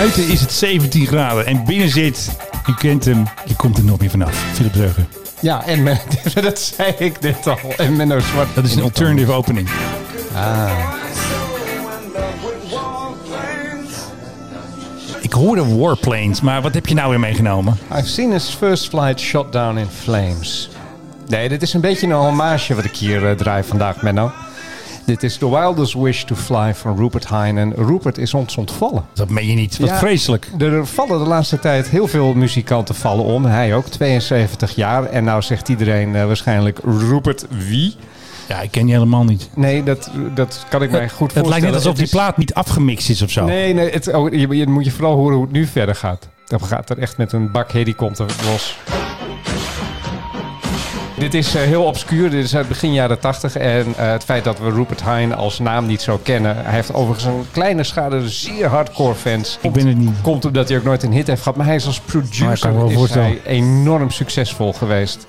Buiten is het 17 graden en binnen zit, je kent hem, je komt er nog meer vanaf. Philip Zeugen. Ja, en Men- dat zei ik net al. En Menno Zwart. Dat is een alternative opening. Ik hoorde Warplanes, maar wat heb je nou weer meegenomen? I've seen his first flight shot down in flames. Nee, dit is een beetje een hommage wat ik hier eh, draai vandaag, Menno. Dit is The Wildest Wish to Fly van Rupert Hine. En Rupert is ons ontvallen. Dat meen je niet. Wat Ja. vreselijk. Er vallen de laatste tijd heel veel muzikanten vallen om. Hij ook, 72 jaar. En nou zegt iedereen eh, waarschijnlijk Rupert wie? Ja, ik ken je helemaal niet. Nee, dat, dat kan ik mij goed voorstellen. Het lijkt net alsof die plaat niet afgemixt is of zo. Nee, nee het, oh, je, je moet je vooral horen hoe het nu verder gaat. Dan gaat er echt met een bak helikopter los. Dit is eh, heel obscuur. Dit is uit begin jaren 80. En eh, het feit dat we Rupert Hine als naam niet zo kennen. Hij heeft overigens een kleine schade zeer hardcore fans. Ik ben het niet. Komt omdat hij ook nooit een hit heeft gehad. Maar hij is als producer is hij enorm succesvol geweest.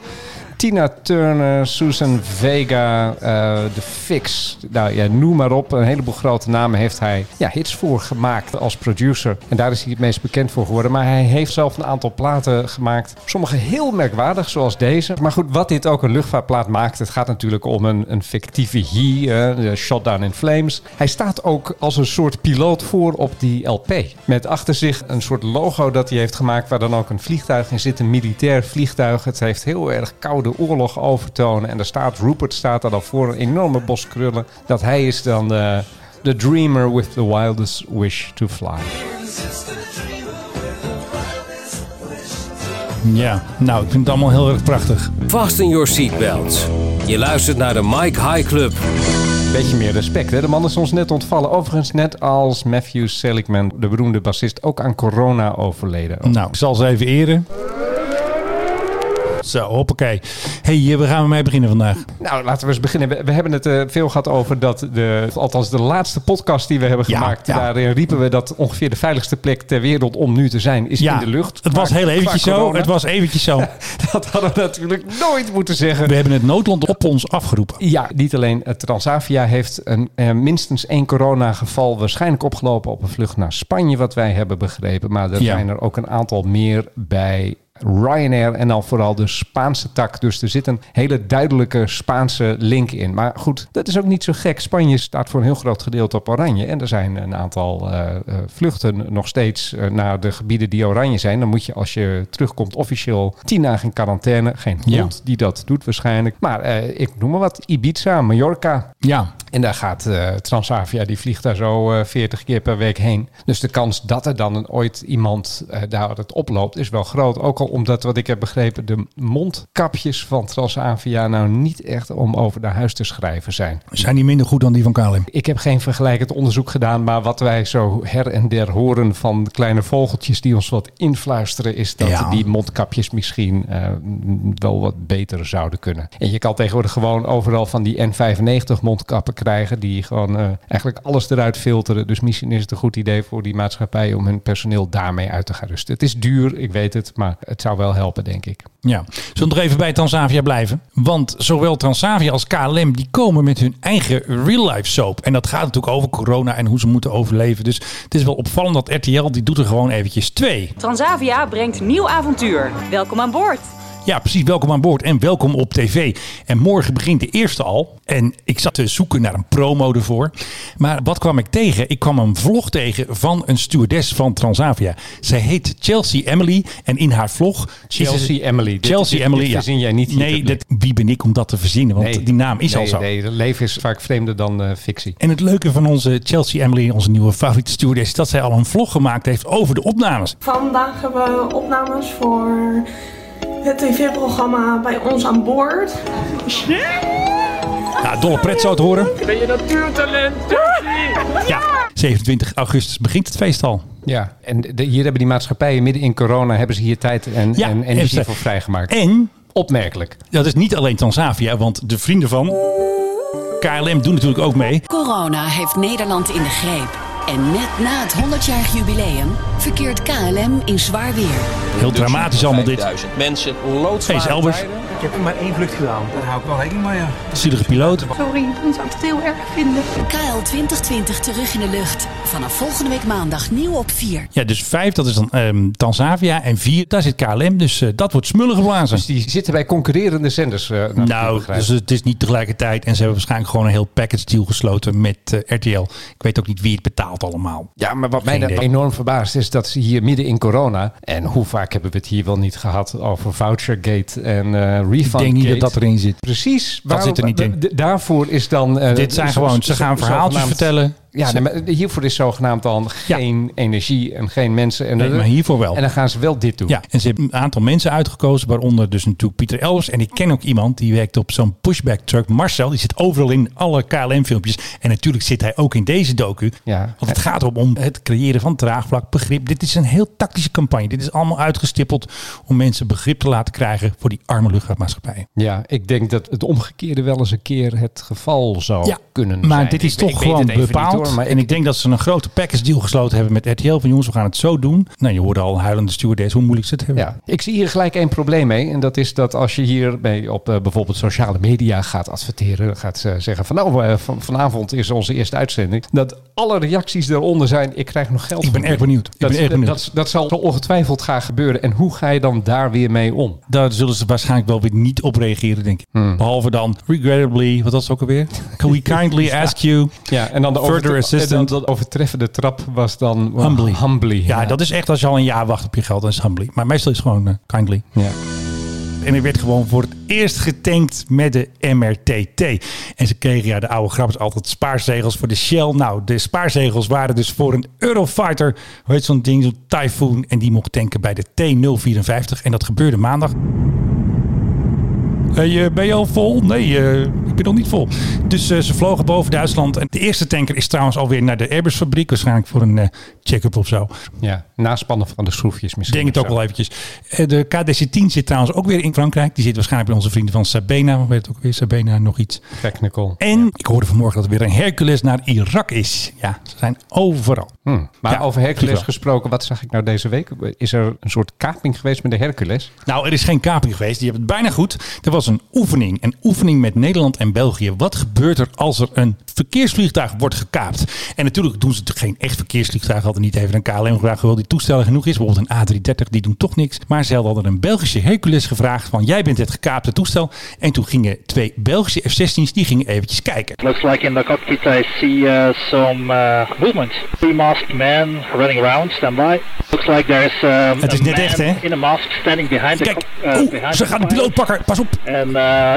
Tina Turner, Susan Vega, eh The Fix. Nou ja, noem maar op. Een heleboel grote namen heeft hij ja, hits voor gemaakt als producer. En daar is hij het meest bekend voor geworden. Maar hij heeft zelf een aantal platen gemaakt. Sommige heel merkwaardig, zoals deze. Maar goed, wat dit ook een luchtvaartplaat maakt. Het gaat natuurlijk om een, een fictieve he, de Shot Down in Flames. Hij staat ook als een soort piloot voor op die LP. Met achter zich een soort logo dat hij heeft gemaakt... waar dan ook een vliegtuig in zit, een militair vliegtuig. Het heeft heel erg koude oorlog overtonen. En daar staat, Rupert staat daar dan voor, een enorme bos krullen. Dat hij is dan de, de dreamer with the wildest wish to fly. Ja, nou, ik vind het allemaal heel erg prachtig. Fasten your seatbelts. Je luistert naar de Mike High Club. Beetje meer respect, hè? De man is ons net ontvallen. Overigens net als Matthew Seligman, de beroemde bassist, ook aan corona overleden. Nou, ik zal ze even eren. Zo, hoppakee. hey, eh, waar gaan we mee beginnen vandaag? Nou, laten we eens beginnen. We, we hebben het eh, veel gehad over dat de, althans de laatste podcast die we hebben gemaakt. ja. Daarin riepen we dat ongeveer de veiligste plek ter wereld om nu te zijn is in de lucht. Het was heel eventjes zo. Het was eventjes zo. Dat hadden we natuurlijk nooit moeten zeggen. We hebben het noodland op ons afgeroepen. Ja, niet alleen eh, Transavia heeft een, eh, minstens één coronageval waarschijnlijk opgelopen op een vlucht naar Spanje, wat wij hebben begrepen. Maar er zijn er ook een aantal meer bij Ryanair en dan vooral de Spaanse tak. Dus er zit een hele duidelijke Spaanse link in. Maar goed, dat is ook niet zo gek. Spanje staat voor een heel groot gedeelte op oranje. En er zijn een aantal eh, eh, vluchten nog steeds eh, naar de gebieden die oranje zijn. Dan moet je als je terugkomt officieel tien dagen in quarantaine. Geen Ja. hond die dat doet waarschijnlijk. Maar ik noem maar wat. Ibiza, Mallorca. Ja, En daar gaat Transavia, die vliegt daar zo eh 40 keer per week heen. Dus de kans dat er dan ooit iemand daar het oploopt is wel groot. Ook al omdat, wat ik heb begrepen, de mondkapjes van Transavia nou niet echt om over naar huis te schrijven zijn. zijn die minder goed dan die van KLM? Ik heb geen vergelijkend onderzoek gedaan, maar wat wij zo her en der horen van kleine vogeltjes die ons wat influisteren, is dat Ja. die mondkapjes misschien eh, wel wat beter zouden kunnen. En je kan tegenwoordig gewoon overal van die N95 mondkappen krijgen, die gewoon eh, eigenlijk alles eruit filteren. Dus misschien is het een goed idee voor die maatschappij om hun personeel daarmee uit te gaan rusten. Het is duur, ik weet het, maar het zou wel helpen, denk ik. Ja. Zullen we nog even bij Transavia blijven? Want zowel Transavia als KLM die komen met hun eigen real-life soap. En dat gaat natuurlijk over corona en hoe ze moeten overleven. Dus het is wel opvallend dat RTL, die doet er gewoon eventjes twee. Transavia brengt nieuw avontuur. Welkom aan boord. Ja, precies. Welkom aan boord en welkom op tv. En morgen begint de eerste al. En ik zat te zoeken naar een promo ervoor. Maar wat kwam ik tegen? Ik kwam een vlog tegen van een stewardess van Transavia. Zij heet Chelsea Emily. En in haar vlog... is Chelsea Emily. Dit- Chelsea dit- Emily, dit ja. verzin jij niet Nee, dat, wie ben ik om dat te verzinnen? Want die naam is nee, al zo. Nee, het leven is vaak vreemder dan eh, fictie. En het leuke van onze Chelsea Emily, onze nieuwe favoriete stewardess... is dat zij al een vlog gemaakt heeft over de opnames. Vandaag hebben we opnames voor het tv-programma bij ons aan boord. Nou, dolle pret zo te horen. Ben je natuurtalent, Ja, 27 augustus begint het feest al. Ja, en de- hier hebben die maatschappijen midden in corona hebben ze hier tijd en, Ja, en energie en- voor vrijgemaakt. En Opmerkelijk. dat is niet alleen Transavia, want de vrienden van KLM doen natuurlijk ook mee. Corona heeft Nederland in de greep. En net na het 100-jarig jubileum verkeert KLM in zwaar weer. Heel dramatisch allemaal dit. mensen, loodzware Elbers. Ik heb maar één vlucht gedaan. Daar hou ik wel rekening mee, ja. Zielige piloot. Sorry, dan zou ik het heel erg vinden. KL 2020 terug in de lucht. Vanaf volgende week maandag nieuw op 4. Ja, dus vijf, dat is dan ehm Transavia. En vier, daar zit KLM. Dus eh, dat wordt smullen geblazen. Dus die zitten bij concurrerende zenders. eh, Nou, dus het is niet tegelijkertijd. En ze hebben waarschijnlijk gewoon een heel package deal gesloten met eh, RTL. Ik weet ook niet wie het betaalt allemaal. Ja, maar wat mij Geen dan idee. enorm verbaast is dat ze hier midden in corona... en hoe vaak hebben we het hier wel niet gehad over Vouchergate en eh Ik Refund denk niet dat dat erin zit. Precies. Dat zit er niet in. Daarvoor is dan... eh, Dit zijn gewoon, ze gaan verhaaltjes vertellen. Ja, nee, maar hiervoor is zogenaamd dan Ja. geen energie en geen mensen. En Nee, maar hiervoor wel. En dan gaan ze wel dit doen. Ja, en ze hebben een aantal mensen uitgekozen, waaronder dus natuurlijk Pieter Elbers. En ik ken ook iemand die werkt op zo'n pushback truck. Marcel, die zit overal in alle KLM-filmpjes. En natuurlijk zit hij ook in deze docu. Ja. Want het gaat erom om het creëren van draagvlak, begrip. Dit is een heel tactische campagne. Dit is allemaal uitgestippeld om mensen begrip te laten krijgen voor die arme luchtvaartmaatschappijen. Ja, ik denk dat het omgekeerde wel eens een keer het geval zou Ja, kunnen maar zijn. dit is Ik- toch ik gewoon bepaald. Hoor, maar en ik denk dat ze een grote package deal gesloten hebben met RTL. Van jongens, we gaan het zo doen. Nou, je hoorde al huilende stewardess hoe moeilijk ze het hebben. Ja, ik zie hier gelijk één probleem mee. En dat is dat als je hiermee op eh, bijvoorbeeld sociale media gaat adverteren, gaat eh, zeggen van nou, eh, van, vanavond is onze eerste uitzending. Dat alle reacties daaronder zijn, ik krijg nog geld. Ik ben erg benieuwd. Ik Dat, ben erg dat, benieuwd. dat, dat zal ongetwijfeld gaan gebeuren. En hoe ga je dan daar weer mee om? Daar zullen ze waarschijnlijk wel weer niet op reageren, denk ik. Hmm. Behalve dan, regrettably, wat was het ook alweer? Can we kindly ask you? Ja, en dan de, Overtre- assistant. de overtreffende trap was dan well, Humbly. humbly. Ja, dat is echt als je al een jaar wacht op je geld, dan is humbly. Maar meestal is het gewoon eh, kindly. Ja. En er werd gewoon voor het eerst getankt met de MRTT. En ze kregen, ja, de oude grap is altijd spaarzegels voor de Shell. Nou, de spaarzegels waren dus voor een Eurofighter. Hoe heet zo'n ding, zo'n Typhoon. En die mocht tanken bij de T054. En dat gebeurde maandag. Hey, eh, ben je al vol? Nee, eh, nog niet vol. Dus eh, ze vlogen boven Duitsland. En de eerste tanker is trouwens alweer naar de Airbus fabriek. Waarschijnlijk voor een eh, check-up of zo. ja, naspannen van de schroefjes misschien. Denk het ook wel eventjes. Eh, De KDC-10 zit trouwens ook weer in Frankrijk. Die zit waarschijnlijk bij onze vrienden van Sabena. Hoe heet het ook weer? Sabena, nog iets. Technical. En ik hoorde vanmorgen dat er weer een Hercules naar Irak is. Ja, ze zijn overal. Hmm. Maar Ja, over Hercules gesproken, wat zag ik nou deze week? Is er een soort kaping geweest met de Hercules? Nou, er is geen kaping geweest. Die hebben het bijna goed. Er was een oefening. Een oefening met Nederland en België. Wat gebeurt er als er een verkeersvliegtuig wordt gekaapt? En natuurlijk doen ze geen echt verkeersvliegtuig. Hadden niet even een KLM gevraagd hoewel die toestellen genoeg is. Bijvoorbeeld een A330, die doen toch niks. Maar ze hadden een Belgische Hercules gevraagd van jij bent het gekaapte toestel. En toen gingen twee Belgische F-16's, die gingen eventjes kijken. Looks like in the cockpit I see uh, some uh, movement. Three masked men running around, stand by. Looks like there's um, Het is net echt, hè? in a mask standing behind the Kijk, uh, ze gaan de piloot pakken. Pas op.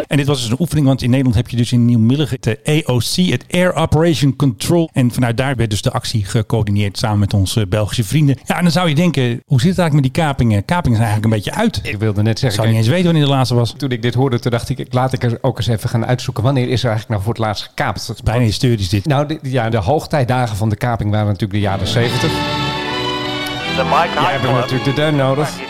En dit was dus een oefening, want in Nederland heb je dus in Nieuw-Millig het eh, AOC, het Air Operation Control. En vanuit daar werd dus de actie gecoördineerd samen met onze Belgische vrienden. Ja, en dan zou je denken, hoe zit het eigenlijk met die kapingen? Kapingen zijn eigenlijk een beetje uit. Ik Ik wilde net zeggen, zou niet eens weten wanneer de laatste was. toen ik dit hoorde, toen dacht ik, ik laat ik er ook eens even gaan uitzoeken. Wanneer is er eigenlijk nou voor het laatst gekaapt? Bijna historisch dit. Nou, de, ja, de hoogtijdagen van de kaping waren natuurlijk de jaren 70. Jij hebt natuurlijk de deun nodig.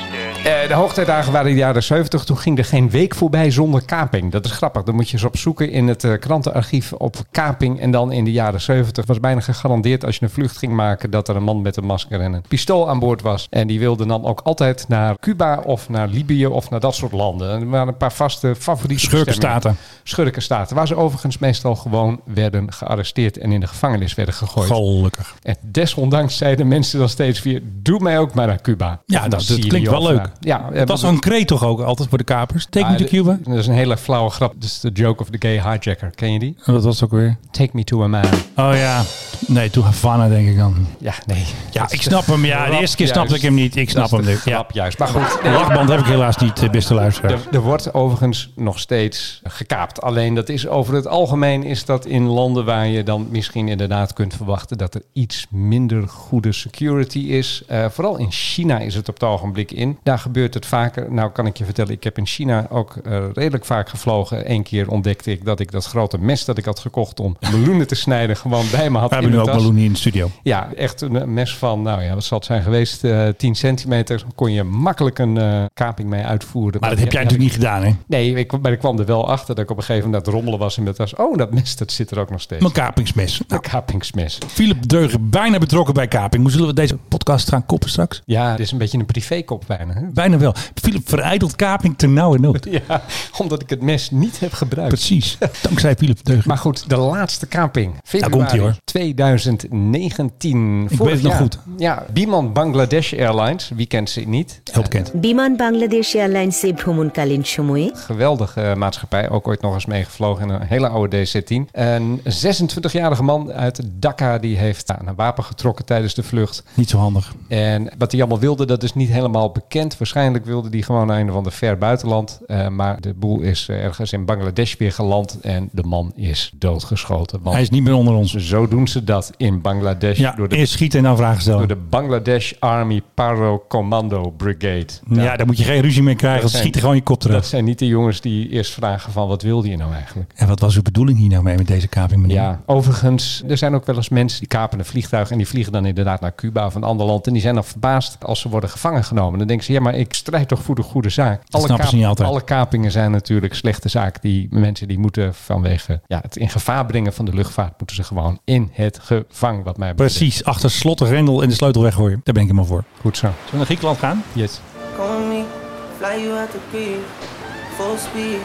Eh, de hoogtijdagen waren de jaren 70. Toen ging er geen week voorbij zonder kaping. Dat is grappig. Dan moet je eens opzoeken in het eh, krantenarchief op kaping. En dan in de jaren 70 was bijna gegarandeerd als je een vlucht ging maken... dat er een man met een masker en een pistool aan boord was. En die wilde dan ook altijd naar Cuba of naar Libië of naar dat soort landen. En er waren een paar vaste favoriete Schurkenstaten. Schurkenstaten. Waar ze overigens meestal gewoon werden gearresteerd en in de gevangenis werden gegooid. Gelukkig. En desondanks zeiden mensen dan steeds weer: Doe mij ook maar naar Cuba. Ja, dat, klinkt wel leuk. Ja, Het was een kreet toch ook altijd voor de kapers? Take me to Cuba? Dat is een hele flauwe grap. Dat is de joke of the gay hijacker. Ken je die? Dat was ook weer. Take me to a man. Oh ja. Nee, to Havana denk ik dan. Ja, nee. Ja, ik snap hem. Ja, de eerste keer snapte ik hem niet. Ik snap hem nu. Ja. juist. Maar goed. De lachband heb ik helaas niet, eh, beste luisteraar. Er, er wordt overigens nog steeds gekaapt. Alleen dat is over het algemeen is dat in landen waar je dan misschien inderdaad kunt verwachten dat er iets minder goede security is. Eh, vooral in China is het op het ogenblik in. Daar gebeurt het vaker. Nou kan ik je vertellen, ik heb in China ook eh, redelijk vaak gevlogen. Eén keer ontdekte ik dat ik dat grote mes dat ik had gekocht om meloenen te snijden gewoon bij me had We in hebben nu ook tas. Meloen hier in de studio. Ja, echt een mes van, nou ja, wat zal het zijn geweest? eh 10 centimeter. Kon je makkelijk een eh, kaping mee uitvoeren. Maar dat heb jij natuurlijk niet gedaan, hè? Nee, ik, maar ik kwam er wel achter dat ik op een gegeven moment het rommelen was in mijn tas. Oh, dat mes, dat zit er ook nog steeds. Mijn kapingsmes. Een kapingsmes. Philip Dreugen bijna betrokken bij kaping. Hoe zullen we deze podcast gaan koppen straks? Ja, het is een beetje een privékop bijna. Hè? Bijna wel. Philip vereidelt kaping ten nauwe nood. Ja, omdat ik het mes niet heb gebruikt. Precies. Dankzij Philip Deugen. Maar goed, de laatste kaping. Februari komt-ie, hoor. 2019. Ik weet het nog goed. Ja, Biman Bangladesh Airlines. Wie kent ze niet? Heel bekend. বিমান বাংলাদেশ এয়ারলাইন্সে ভ্রমণকালীন সময়ে Geweldige eh, maatschappij. Ook ooit nog eens meegevlogen in een hele oude DC-10. Een 26-jarige man uit Dhaka die heeft aan een wapen getrokken tijdens de vlucht. Niet zo handig. En wat hij allemaal wilde, dat is niet helemaal bekend. Waarschijnlijk wilde hij gewoon naar een of ander ver buitenland. Eh, maar de boel is eh, ergens in Bangladesh weer geland. En de man is doodgeschoten. Want Hij is niet meer onder ons. zo doen ze dat in Bangladesh. Ja, door, de, eerst schieten en dan vragen door stellen. de Bangladesh Army Paro Commando Brigade. Ja, daar moet je geen ruzie mee krijgen. Dat Ze schieten gewoon je kop Dat terug. zijn niet de jongens die eerst vragen van wat wilde je nou eigenlijk? En wat was uw bedoeling hier nou mee met deze kaping, meneer? Ja, overigens, er zijn ook wel eens mensen die kapen een vliegtuig en die vliegen dan inderdaad naar Cuba of een ander land. En die zijn dan verbaasd als ze worden gevangen genomen. Dan denken ze, ja, maar ik strijd toch voor de goede zaak. snappen ze niet altijd. alle kapingen zijn natuurlijk slechte zaak. Die mensen die moeten vanwege ja, het in gevaar brengen van de luchtvaart, moeten ze gewoon in het gevang, wat mij betreft. Precies, achter slot de grendel en de sleutel weggooien. Daar ben ik helemaal voor. Goed zo. Zullen we naar Griekenland gaan? Yes.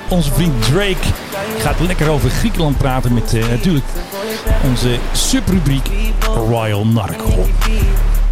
Onze vriend Drake gaat lekker over Griekenland praten met eh, natuurlijk onze subrubriek Royal Narco.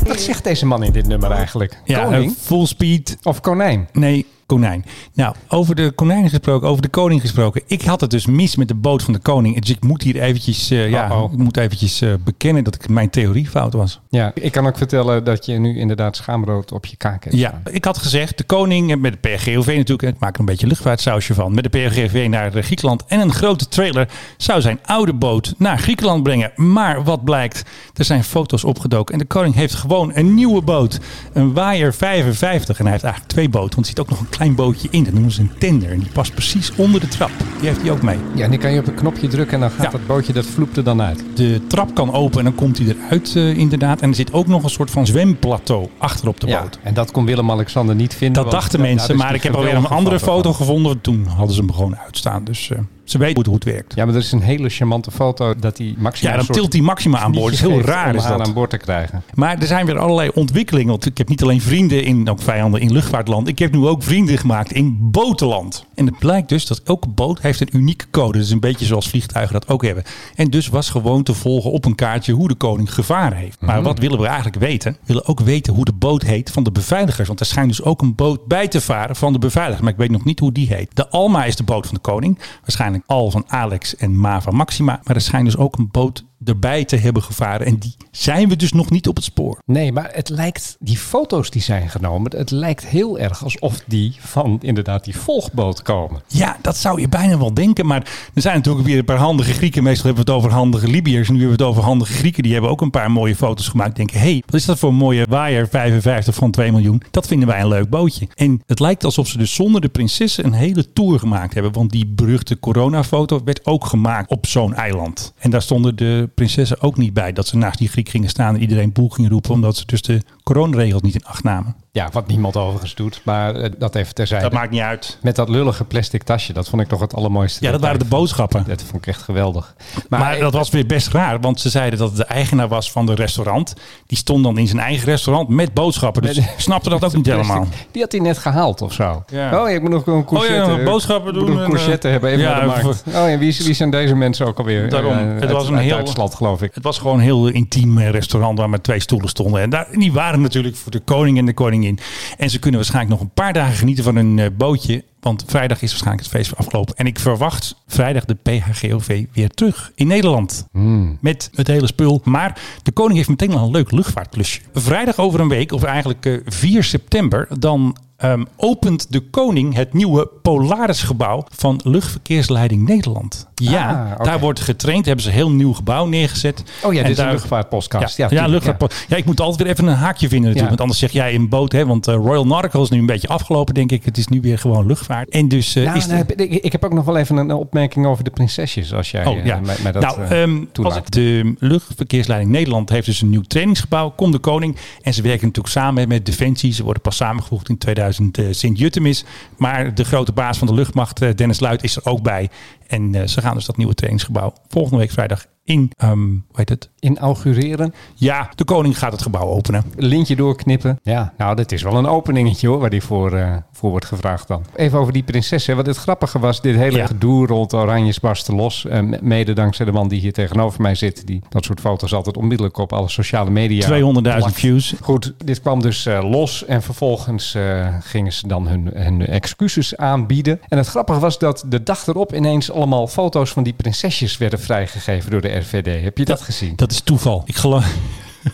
Wat zegt deze man in dit nummer eigenlijk? Ja, Koning eh, full speed. of konijn? Nee, konijn. Nou, over de konijn gesproken, over de koning gesproken. Ik had het dus mis met de boot van de koning. Dus ik moet hier eventjes, eh, ja, ik moet eventjes eh, bekennen dat ik, mijn theorie fout was. Ja, ik kan ook vertellen dat je nu inderdaad schaamrood op je kaak hebt. Ja, ik had gezegd, de koning eh, met de PRGOV natuurlijk, en ik maak er een beetje luchtvaartsausje van, met de PRGOV naar Griekenland en een grote trailer zou zijn oude boot naar Griekenland brengen. Maar wat blijkt, er zijn foto's opgedoken en de koning heeft gewoon een nieuwe boot, een Waaier 55. En hij heeft eigenlijk twee boten, want er zit ook nog een klein bootje in, dat noemen ze een tender en die past precies onder de trap. Die heeft hij ook mee. Ja, en die kan je op een knopje drukken en dan gaat Ja. dat bootje, dat vloept er dan uit. De trap kan open en dan komt hij eruit eh, inderdaad. En er zit ook nog een soort van zwemplateau achter op de boot. En dat kon Willem-Alexander niet vinden. Dat dachten mensen, maar ik heb alweer een andere foto van. gevonden. Toen hadden ze hem gewoon uitstaan. Dus eh, ze weten hoe het werkt. Ja, Ja, maar dat is een hele charmante foto dat hij Maxima dan een soort tilt hij Maxima aan boord. Dat is heel raar is dat. aan boord te krijgen. Maar er zijn weer allerlei ontwikkelingen. Want ik heb niet alleen vrienden in, ook vijanden in luchtvaartland. Ik heb nu ook vrienden gemaakt in botenland. En het blijkt dus dat elke boot heeft een unieke code. Dat is een beetje zoals vliegtuigen dat ook hebben. En dus was gewoon te volgen op een kaartje hoe de koning gevaren heeft. Maar wat willen we eigenlijk weten? We willen ook weten hoe de boot heet van de beveiligers. Want er schijnt dus ook een boot bij te varen van de beveiligers. Maar ik weet nog niet hoe die heet. De Alma is de boot van de koning. Waarschijnlijk Al van Alex en Ma van Maxima. Maar er schijnt dus ook een boot erbij te hebben gevaren. En die zijn we dus nog niet op het spoor. Nee, maar het lijkt, die foto's die zijn genomen, het lijkt heel erg alsof die van inderdaad die volgboot komen. Ja, dat zou je bijna wel denken. Maar er zijn natuurlijk weer een paar handige Grieken. Meestal hebben we het over handige Libiërs. En nu hebben we het over handige Grieken. Die hebben ook een paar mooie foto's gemaakt. Denken, hé, hey, wat is dat voor een mooie waaier 55 van 2 miljoen? Dat vinden wij een leuk bootje. En het lijkt alsof ze dus zonder de prinsessen een hele tour gemaakt hebben. Want die beruchte coronafoto werd ook gemaakt op zo'n eiland. En daar stonden de prinsessen ook niet bij. Dat ze naast die Griek gingen staan en iedereen boel gingen roepen. Omdat ze dus de coronaregels niet in acht namen. Ja, wat niemand overigens doet, maar eh, dat even terzijde. Dat maakt niet uit. Met dat lullige plastic tasje, dat vond ik toch het allermooiste. Ja, dat waren de boodschappen. Dat vond ik echt geweldig. Maar, dat was weer best raar, want ze zeiden dat het de eigenaar was van de restaurant. Die stond dan in zijn eigen restaurant met boodschappen. Dus ik snapte dat ook niet helemaal. Die had hij net gehaald of zo. Ja. Oh, ja, ik moet nog een courgette. Oh ja, boodschappen ik moet doen een courgette eh, hebben, even ja, naar de markt. even- Oh ja, wie, wie zijn deze mensen ook alweer? Daarom, Eh, het uit- was een heel- Duitsland, geloof ik. Het was gewoon een heel intiem restaurant waar maar twee stoelen stonden. En daar, die waren natuurlijk voor de koning en de koningin. En ze kunnen waarschijnlijk nog een paar dagen genieten van hun eh, bootje. Want vrijdag is waarschijnlijk het feest afgelopen. En ik verwacht vrijdag de PHGOV weer terug in Nederland. Met het hele spul. Maar de koning heeft meteen al een leuk luchtvaartplusje. Vrijdag over een week, of eigenlijk eh, 4 september, dan ehm, opent de koning het nieuwe Polarisgebouw van Luchtverkeersleiding Nederland. Ja, Ah, daar wordt getraind. Hebben ze een heel nieuw gebouw neergezet. Oh ja, En dit is een luchtvaartpodcast. ja, Ja, ja. Ja. ik moet altijd weer even een haakje vinden natuurlijk. Ja. Want anders zeg jij een boot. Hè, want eh, Royal Nautical is nu een beetje afgelopen, denk ik. Het is nu weer gewoon luchtvaart. En dus eh, Nou, is de- nou, ik, ik heb ook nog wel even een opmerking over de prinsesjes, als jij Oh eh, ja. mij, mij dat nou, eh, ehm, als de luchtverkeersleiding Nederland heeft dus een nieuw trainingsgebouw. Komt de koning. En ze werken natuurlijk samen met Defensie. Ze worden pas samengevoegd in 2000 eh, Sint-Jutemis. Maar de grote baas van de luchtmacht, Dennis Luit, is er ook bij. En ze gaan dus dat nieuwe trainingsgebouw volgende week vrijdag in, hoe heet het? Inaugureren, Ja, de koning gaat het gebouw openen. lintje doorknippen. Ja, nou, dat is wel een openingetje hoor, waar die voor, eh, voor wordt gevraagd dan. Even over die prinses. Hè. Wat het grappige was, dit hele Ja. gedoe rond Oranjes barsten los. eh, mede dankzij de man die hier tegenover mij zit. Die dat soort foto's altijd onmiddellijk op alle sociale media 200.000 plakt. views. Goed, dit kwam dus eh, los en vervolgens gingen ze dan hun, hun excuses aanbieden. En het grappige was dat de dag erop ineens allemaal foto's van die prinsesjes werden vrijgegeven door de RVD. Heb je dat, gezien? Dat is toeval. Ik geloof...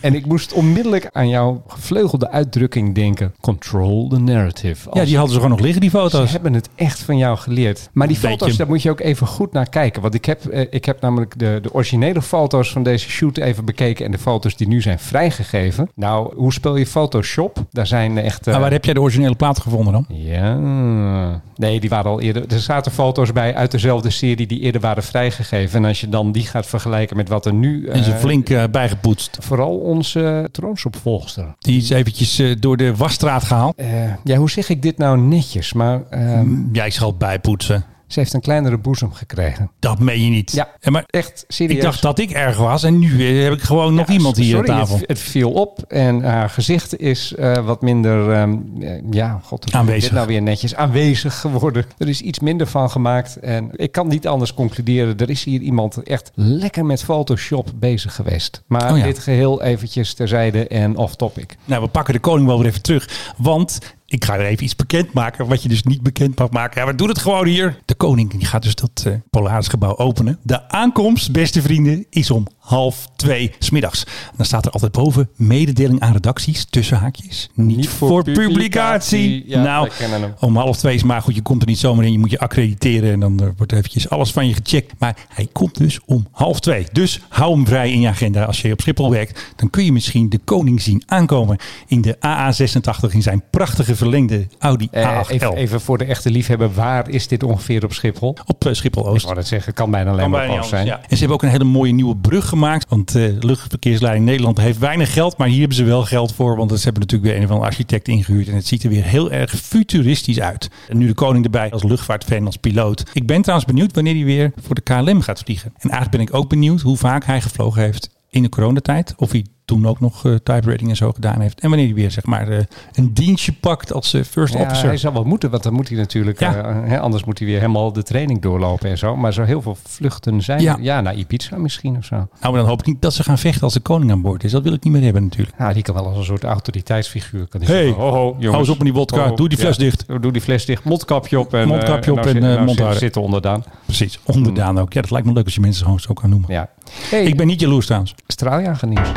En ik moest onmiddellijk aan jouw gevleugelde uitdrukking denken. Control the narrative. Ja, die hadden ze gewoon nog liggen, die Ze foto's. hebben het echt van jou geleerd. Maar die Beetje. foto's, daar moet je ook even goed naar kijken. Want ik heb, eh, ik heb namelijk de, de originele foto's van deze shoot even bekeken. En de foto's die nu zijn vrijgegeven. Nou, hoe speel je Photoshop? Daar zijn echt... Maar waar heb jij de originele plaat gevonden dan? Ja. Nee, die waren al eerder. Er zaten foto's bij uit dezelfde serie die eerder waren vrijgegeven. En als je dan die gaat vergelijken met wat er nu. En ze eh, flink eh, bijgepoetst. Vooral onze troonsopvolgster. Die is eventjes eh, door de wasstraat gehaald. Eh, ja, hoe zeg ik dit nou netjes? Maar ehm, Ja, ik zal bijpoetsen. Ze heeft een kleinere boezem gekregen. Dat meen je niet. Ja, En maar echt serieus. ik dacht dat ik erg was en nu eh, heb ik gewoon nog iemand hier sorry, aan tafel. Het, het viel op en haar gezicht is eh, wat minder, ehm, eh, ja, god, Aanwezig. Dit nou weer netjes aanwezig geworden. Er is iets minder van gemaakt en ik kan niet anders concluderen. Er is hier iemand echt lekker met Photoshop bezig geweest. Maar Oh ja. dit geheel eventjes terzijde en off topic. Nou, we pakken de koning wel weer even terug. Want ik ga er even iets bekendmaken. Wat je dus niet bekend mag maken. Ja, we doen het gewoon hier. De koning gaat dus dat eh Polaris gebouw openen. De aankomst, beste vrienden, is om half twee smiddags. Dan staat er altijd boven mededeling aan redacties. Tussen haakjes. Niet, voor, publicatie. Ja, nou, om half twee is maar goed. Je komt er niet zomaar in. Je moet je accrediteren. En dan eh, wordt eventjes alles van je gecheckt. Maar hij komt dus om half twee. Dus hou hem vrij in je agenda. Als je op Schiphol werkt, dan kun je misschien de koning zien aankomen. In de AA86 in zijn prachtige verlengde Audi Eh, A8L. even, even voor de echte liefhebber, waar is dit ongeveer op Schiphol? Op eh, Schiphol Ik Oost. wou het zeggen, kan bijna alleen Kan maar bijna op zijn. ja. En ze hebben ook een hele mooie nieuwe brug gemaakt. Want eh luchtverkeersleiding Nederland heeft weinig geld. Maar hier hebben ze wel geld voor. Want ze hebben natuurlijk weer een of andere architect ingehuurd. En het ziet er weer heel erg futuristisch uit. En nu de koning erbij als luchtvaartfan, als piloot. Ik ben trouwens benieuwd wanneer hij weer voor de KLM gaat vliegen. En eigenlijk ben ik ook benieuwd hoe vaak hij gevlogen heeft in de coronatijd. Of hij toen ook nog eh type rating en zo gedaan heeft. En wanneer hij weer zeg maar eh, een dienstje pakt als eh, first Ja, officer. hij zal wel moeten, want dan moet hij natuurlijk, Ja. eh, hè, anders moet hij weer helemaal de training doorlopen en zo. Maar zo heel veel vluchten zijn. Ja. Ja, naar Ibiza misschien of zo. Nou, maar dan hoop ik niet dat ze gaan vechten als de koning aan boord is. Dat wil ik niet meer hebben natuurlijk. Ja, die kan wel als een soort autoriteitsfiguur. Kan Hey, zeggen, ho, ho, jongens. hou eens op met die wodka. Ho. Doe die fles dicht. Doe die fles dicht. Mondkapje op. En, Mondkapje eh, op nou en, eh, nou. Zitten onderdaan. Precies, onderdaan ook. Ja, dat lijkt me leuk als je mensen gewoon zo kan noemen. Ja. Hey, Ik ben niet jaloers trouwens. straaljager nieuws.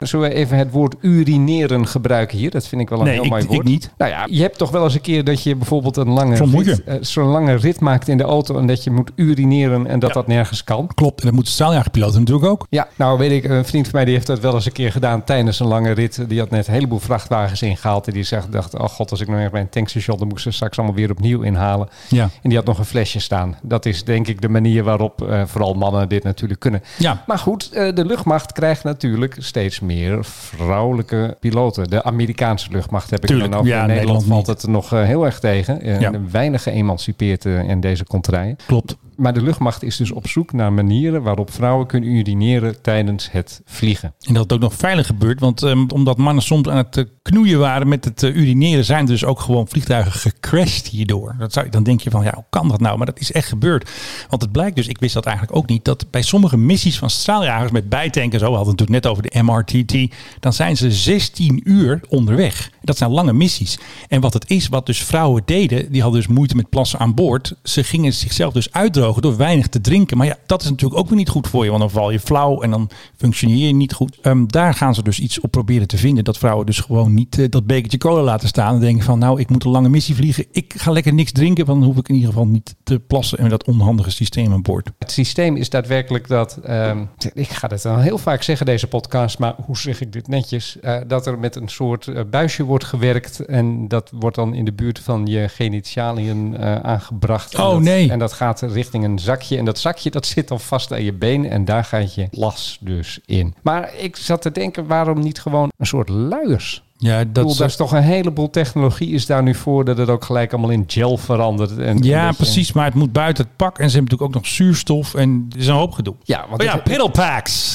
Zullen we even het woord urineren gebruiken hier? Dat vind ik wel een Nee, heel ik- mooi ik woord. niet. Nou ja, je hebt toch wel eens een keer dat je bijvoorbeeld een lange, Zo'n rit, eh, zo'n lange rit maakt in de auto en dat je moet urineren en dat Ja. dat nergens kan. Klopt, en dat moeten straaljagerpiloten natuurlijk ook. Ja, nou weet ik, een vriend van mij die heeft dat wel eens een keer gedaan tijdens een lange rit. Die had net een heleboel vrachtwagens ingehaald. En die zegt, dacht, oh god, als ik nog ergens bij een tankstation, dan moet ik ze straks allemaal weer opnieuw inhalen. Ja. En die had nog een flesje staan. Dat is denk ik de manier waarop eh, vooral mannen dit natuurlijk kunnen. Ja. Maar goed, eh, de luchtmacht krijgt natuurlijk steeds meer vrouwelijke piloten. De Amerikaanse luchtmacht heb ik Tuurlijk, dan over. ja, in Nederland, Nederland valt het nog eh, heel erg tegen. Eh, Ja. Weinig geëmancipeerd eh, in deze contraien. Klopt. Maar de luchtmacht is dus op zoek naar manieren waarop vrouwen kunnen urineren tijdens het vliegen. En dat het ook nog veilig gebeurt. Want ehm, omdat mannen soms aan het eh, knoeien waren met het eh, urineren, zijn dus ook gewoon vliegtuigen gecrashed hierdoor. Dat zou, dan denk je van, ja, hoe kan dat nou? Maar dat is echt gebeurd. Want het blijkt dus, ik wist dat eigenlijk ook niet, dat bij sommige missies van straaljagers met bijtanken, zo we hadden het natuurlijk net over de MRTT, dan zijn ze 16 uur onderweg. Dat zijn lange missies. En wat het is, wat dus vrouwen deden, die hadden dus moeite met plassen aan boord. Ze gingen zichzelf dus uitdrogen door weinig te drinken. Maar ja, dat is natuurlijk ook weer niet goed voor je, want dan val je flauw en dan functioneer je niet goed. Ehm, daar gaan ze dus iets op proberen te vinden. Dat vrouwen dus gewoon niet eh, dat bekertje cola laten staan en denken van nou, ik moet een lange missie vliegen. Ik ga lekker niks drinken, want dan hoef ik in ieder geval niet te plassen en dat onhandige systeem aan boord. Het systeem is daadwerkelijk dat, ehm, ik ga het dan heel vaak zeggen deze podcast, maar hoe zeg ik dit netjes? Eh, dat er met een soort eh, buisje wordt gewerkt en dat wordt dan in de buurt van je genitaliën aangebracht. En Oh, dat- nee. En dat gaat richting een zakje en dat zakje dat zit dan vast aan je been en daar gaat je las dus in. Maar ik zat te denken, waarom niet gewoon een soort luiers? Ja, bedoel, dat daar is toch een heleboel technologie is daar nu voor dat het ook gelijk allemaal in gel verandert. En Ja, precies. Maar het moet buiten het pak. En ze hebben natuurlijk ook nog zuurstof. En er is een hoop gedoe. Ja, want Oh het-.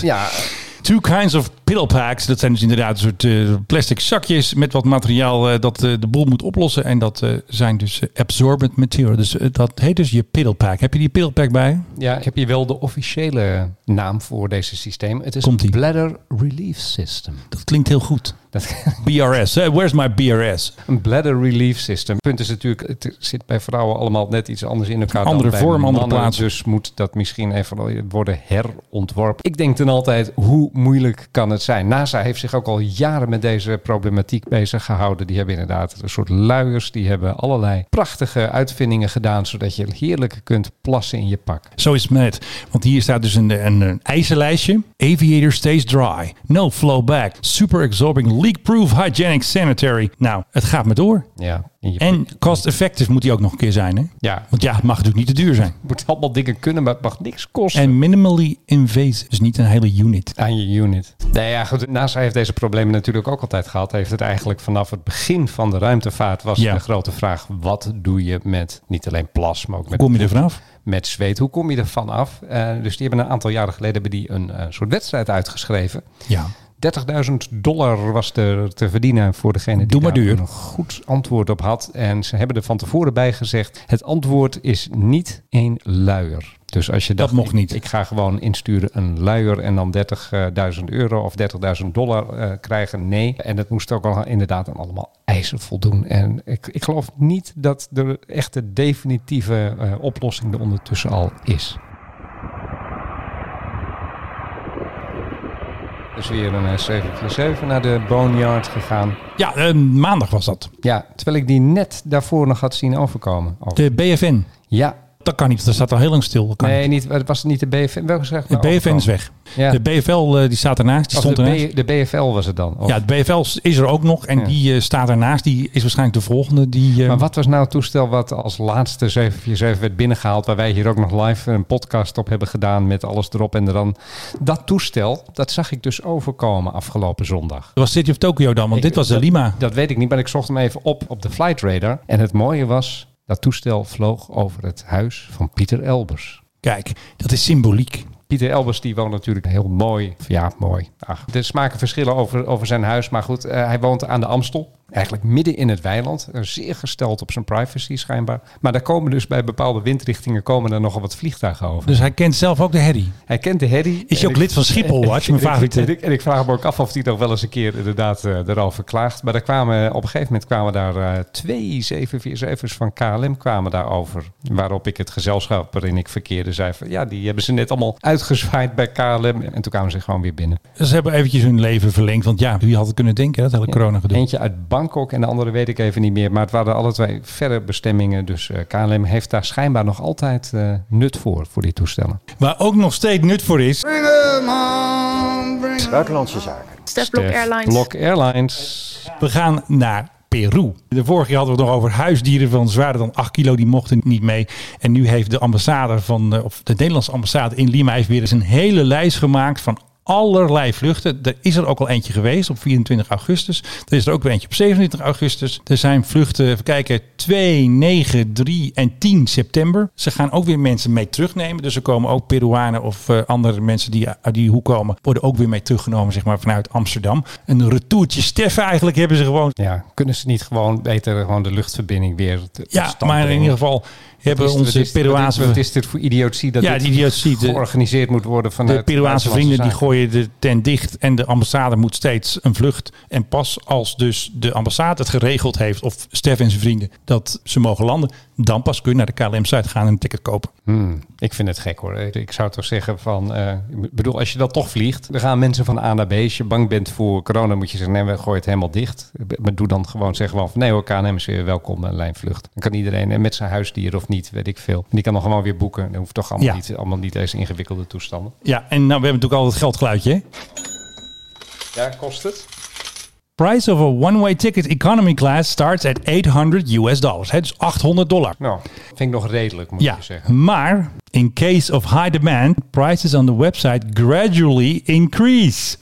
Ja, Two kinds of piddle packs. Dat zijn dus inderdaad een soort eh, plastic zakjes met wat materiaal eh, dat eh, de boel moet oplossen. En dat zijn dus absorbent material. Dus dat heet dus je piddle pack. Heb je die piddle pack bij? ja, ik heb hier wel de officiële naam voor deze systeem. Het is een Bladder Relief System. Dat klinkt heel goed. Dat, BRS. where's my BRS? een Bladder Relief System. Het punt is natuurlijk, het zit bij vrouwen allemaal net iets anders in elkaar. Andere dan bij vorm, andere mannen, plaats. Dus moet dat misschien even worden herontworpen. Ik denk dan altijd, hoe moeilijk kan het zijn? NASA heeft zich ook al jaren met deze problematiek bezig gehouden. Die hebben inderdaad een soort luiers. Die hebben allerlei prachtige uitvindingen gedaan. Zodat je heerlijk kunt plassen in je pak. Zo is het met. Want hier staat dus een, een, een eisenlijstje. Aviator stays dry. No flow back. Super absorbing. Leak-proof. Hygienic sanitary. Nou, het gaat maar door. Ja, in je En cost-effective moet die ook nog een keer zijn. Hè? Ja, Want ja, het mag natuurlijk niet te duur zijn. het moet allemaal dingen kunnen, maar het mag niks kosten. En minimally invasive. Dus niet een hele unit. aan je unit. Nee, ja, goed. NASA heeft deze problemen natuurlijk ook altijd gehad. Heeft het eigenlijk vanaf het begin van de ruimtevaart was Ja. de grote vraag: wat doe je met niet alleen plas, maar ook Hoe met, kom je er vanaf? met zweet? Hoe kom je er vanaf? Eh dus die hebben een aantal jaren geleden hebben die een eh, soort wedstrijd uitgeschreven. Ja. 30.000 dollar was er te verdienen voor degene die Doe maar daar duur. een goed antwoord op had. En ze hebben er van tevoren bij gezegd: het antwoord is niet één luier. Dus als je Dat dacht, mocht niet. Ik, ik ga gewoon insturen een luier en dan 30.000 euro of 30.000 dollar eh, krijgen. Nee. En dat moest ook al inderdaad aan allemaal eisen voldoen. En ik, ik geloof niet dat de echte definitieve eh, oplossing er ondertussen al is. Dus weer een eh, 747 naar de Boneyard gegaan. Ja, eh, maandag was dat. Ja, terwijl ik die net daarvoor nog had zien overkomen. Oh. De BFN. Ja, Dat kan niet. Dat staat al heel lang stil. Dat nee, niet. niet, het was niet de BFN. Welke zeg ik De nou BFN is weg. Ja. De BFL eh, die staat ernaast. Die Of stond de, ernaast. B- de BFL was het dan. Of- Ja, de BFL is er ook nog. En Ja. die eh, staat ernaast. Die is waarschijnlijk de volgende. Die, eh, Maar wat was nou het toestel wat als laatste 747 werd binnengehaald, waar wij hier ook nog live een podcast op hebben gedaan met alles erop en eraan. Dat toestel, dat zag ik dus overkomen afgelopen zondag. Dat was City of Tokyo dan. Want Ik- dit was de dat- Lima. Dat weet ik niet, maar ik zocht hem even op op de Flight Radar. En het mooie was, dat toestel vloog over het huis van Pieter Elbers. Kijk, dat is symboliek. Pieter Elbers die woont natuurlijk heel mooi. Ja, mooi. Ach, er smaken verschillen over, over zijn huis. Maar goed, eh, hij woont aan de Amstel. Eigenlijk midden in het weiland. Eh, zeer gesteld op zijn privacy schijnbaar. Maar daar komen dus bij bepaalde windrichtingen komen er nogal wat vliegtuigen over. Dus hij kent zelf ook de herrie. Hij kent de herrie. Is je ook ik- lid van Schiphol Watch, mijn en ik- favoriete? En ik, en ik vraag me ook af of hij nog wel eens een keer inderdaad eh, erover klaagt. Maar kwamen, op een gegeven moment kwamen daar eh, twee 747's van KLM kwamen daarover. Waarop ik het gezelschap waarin ik verkeerde zei van... Ja, die hebben ze net allemaal uitgezwaaid bij KLM. En toen kwamen ze gewoon weer binnen. Ze hebben eventjes hun leven verlengd. Want ja, wie had het kunnen denken, dat hele corona gedoe. Eentje uit Bangkok en de andere weet ik even niet meer. Maar het waren alle twee verre bestemmingen. Dus eh, KLM heeft daar schijnbaar nog altijd eh, nut voor, voor die toestellen. Waar ook nog steeds nut voor is. Buitenlandse zaken. Stef Blok Stef Airlines. Blok Airlines. We gaan naar Peru. De vorige keer hadden we het nog over huisdieren van zwaarder dan 8 kilo. Die mochten niet mee. En nu heeft de ambassade van, eh, of de Nederlandse ambassade in Lima heeft weer eens een hele lijst gemaakt van allerlei vluchten. Er is er ook al eentje geweest op 24 augustus. Er is er ook weer eentje op 27 augustus. Er zijn vluchten, even kijken, 2, 9, 3 en 10 september. Ze gaan ook weer mensen mee terugnemen. Dus er komen ook Peruanen of eh, andere mensen die uit die hoek komen, worden ook weer mee teruggenomen, zeg maar, vanuit Amsterdam. Een retourtje Steffen eigenlijk hebben ze gewoon. Ja, kunnen ze niet gewoon beter gewoon de luchtverbinding weer te- Ja, maar in ieder geval hebben is- onze is- Peruaanse... Wat is dit voor idiotie dat Ja, dit die de- georganiseerd moet worden vanuit De Peruaanse vrienden die zaken? gooien de tent dicht en de ambassade moet steeds een vlucht. En pas als dus de ambassade het geregeld heeft, of Stef en zijn vrienden, dat ze mogen landen, dan pas kun je naar de KLM-site gaan en een ticket kopen. Hmm, ik vind het gek hoor. Ik zou toch zeggen van, eh, ik bedoel, als je dan toch vliegt, dan gaan mensen van A naar B. Als je bang bent voor corona, moet je zeggen, nee, we gooien het helemaal dicht. Maar doe dan gewoon zeggen van, nee hoor, KNM is weer welkom, een lijnvlucht. Dan kan iedereen, en met zijn huisdier of niet, weet ik veel. En die kan dan gewoon weer boeken. Dan hoeft toch allemaal, Ja. niet, allemaal niet deze ingewikkelde toestanden. Ja, en nou, we hebben natuurlijk al het geldgeluidje. hè? Ja, kost het? Price of a one-way ticket economy class starts at 800 US dollars. Hè, dus 800 dollar. Nou, vind ik nog redelijk, moet Ja, je zeggen. maar in case of high demand, prices on the website gradually increase.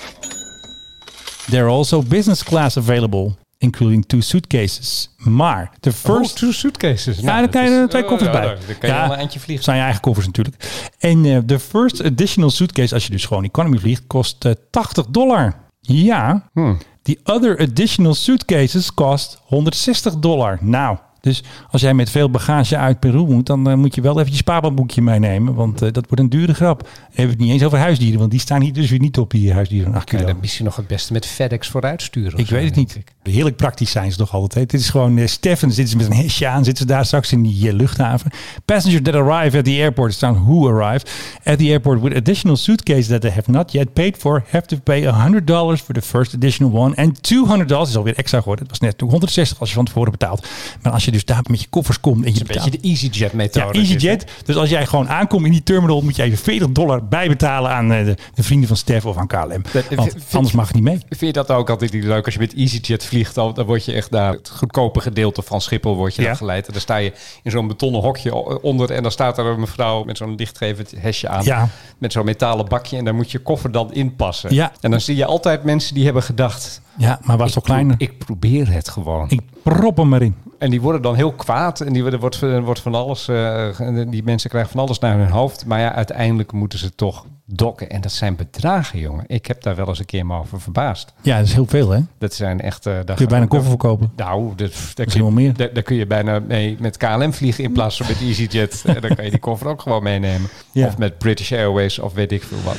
There are also business class available, including two suitcases. Maar de first... two suitcases. Ja, Nou, dan kan je er twee koffers oh, bij. ja, Dan kan je wel een eindje vliegen. zijn je eigen koffers natuurlijk. En eh, de first additional suitcase, als je dus gewoon economy vliegt, kost eh, 80 dollar. Ja. Hmm. The other additional suitcases cost 160 dollar. Nou, dus als jij met veel bagage uit Peru moet, dan eh, moet je wel even je spaarbankboekje meenemen. Want eh, dat wordt een dure grap. Dan hebben we het niet eens over huisdieren, want die staan hier dus weer niet op, die huisdieren van 8 Kan je kilo. dan misschien nog het beste met FedEx vooruitsturen? Ik zo, weet het niet. ik. Heerlijk praktisch zijn ze toch altijd. Dit is gewoon uh, Stefan. Zitten ze met een hesje aan. Zitten ze daar straks in die eh, luchthaven. Passengers that arrive at the airport. Staan who arrived. At the airport with additional suitcases that they have not yet paid for. Have to pay $100 for the first additional one. En $200 is alweer extra geworden. Het was net 160 als je van tevoren betaalt. Maar als je dus daar met je koffers komt en je Een beetje de EasyJet methode. Ja, EasyJet. Dus als jij gewoon aankomt in die terminal, moet je even 40 dollar bijbetalen aan eh, de, de vrienden van Stef of aan KLM. Dat- Want vind- anders mag het niet mee. Vind je dat ook altijd niet leuk? Als je met EasyJet vliegt, dan, dan word je echt naar het goedkope gedeelte van Schiphol word je Ja. geleid. En dan sta je in zo'n betonnen hokje onder en dan staat er een mevrouw met zo'n lichtgevend hesje aan. Ja. Met zo'n metalen bakje en daar moet je koffer dan inpassen. Ja. En dan zie je altijd mensen die hebben gedacht... Ja, maar was toch kleiner? Ik probeer het gewoon. Ik prop hem erin. En die worden dan heel kwaad en die worden, wordt, wordt van alles, eh, die mensen krijgen van alles naar hun hoofd. Maar ja, uiteindelijk moeten ze toch dokken. En dat zijn bedragen, jongen. Ik heb daar wel eens een keer me over verbaasd. Ja, dat is heel veel, hè? Dat zijn echt... eh, daar Kun je bijna een koffer verkopen. Nou, dat, daar, kun je, meer. Daar, daar kun je bijna mee met KLM vliegen in plaats van met EasyJet. en dan kan je die koffer ook gewoon meenemen. Ja. Of met British Airways of weet ik veel wat.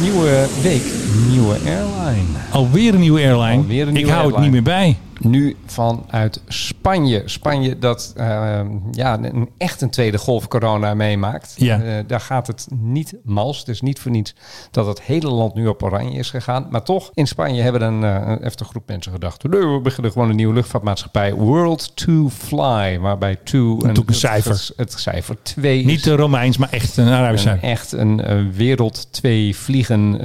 Nieuwe week, nieuwe airline. Alweer een nieuwe airline. Ik hou het niet meer bij. Nu vanuit Spanje. Spanje dat eh, ja, een, echt een tweede golf corona meemaakt. Ja. Eh, daar gaat het niet mals. Het is niet voor niets dat het hele land nu op oranje is gegaan. Maar toch, in Spanje hebben een, een heftige groep mensen gedacht... "Nee, we beginnen gewoon een nieuwe luchtvaartmaatschappij. World to Fly. Waarbij Doe ik een cijfer. Het, het cijfer 2 Niet de Romeins, maar echt een Arabisch een, cijfer. echt een eh, wereld twee vliegen.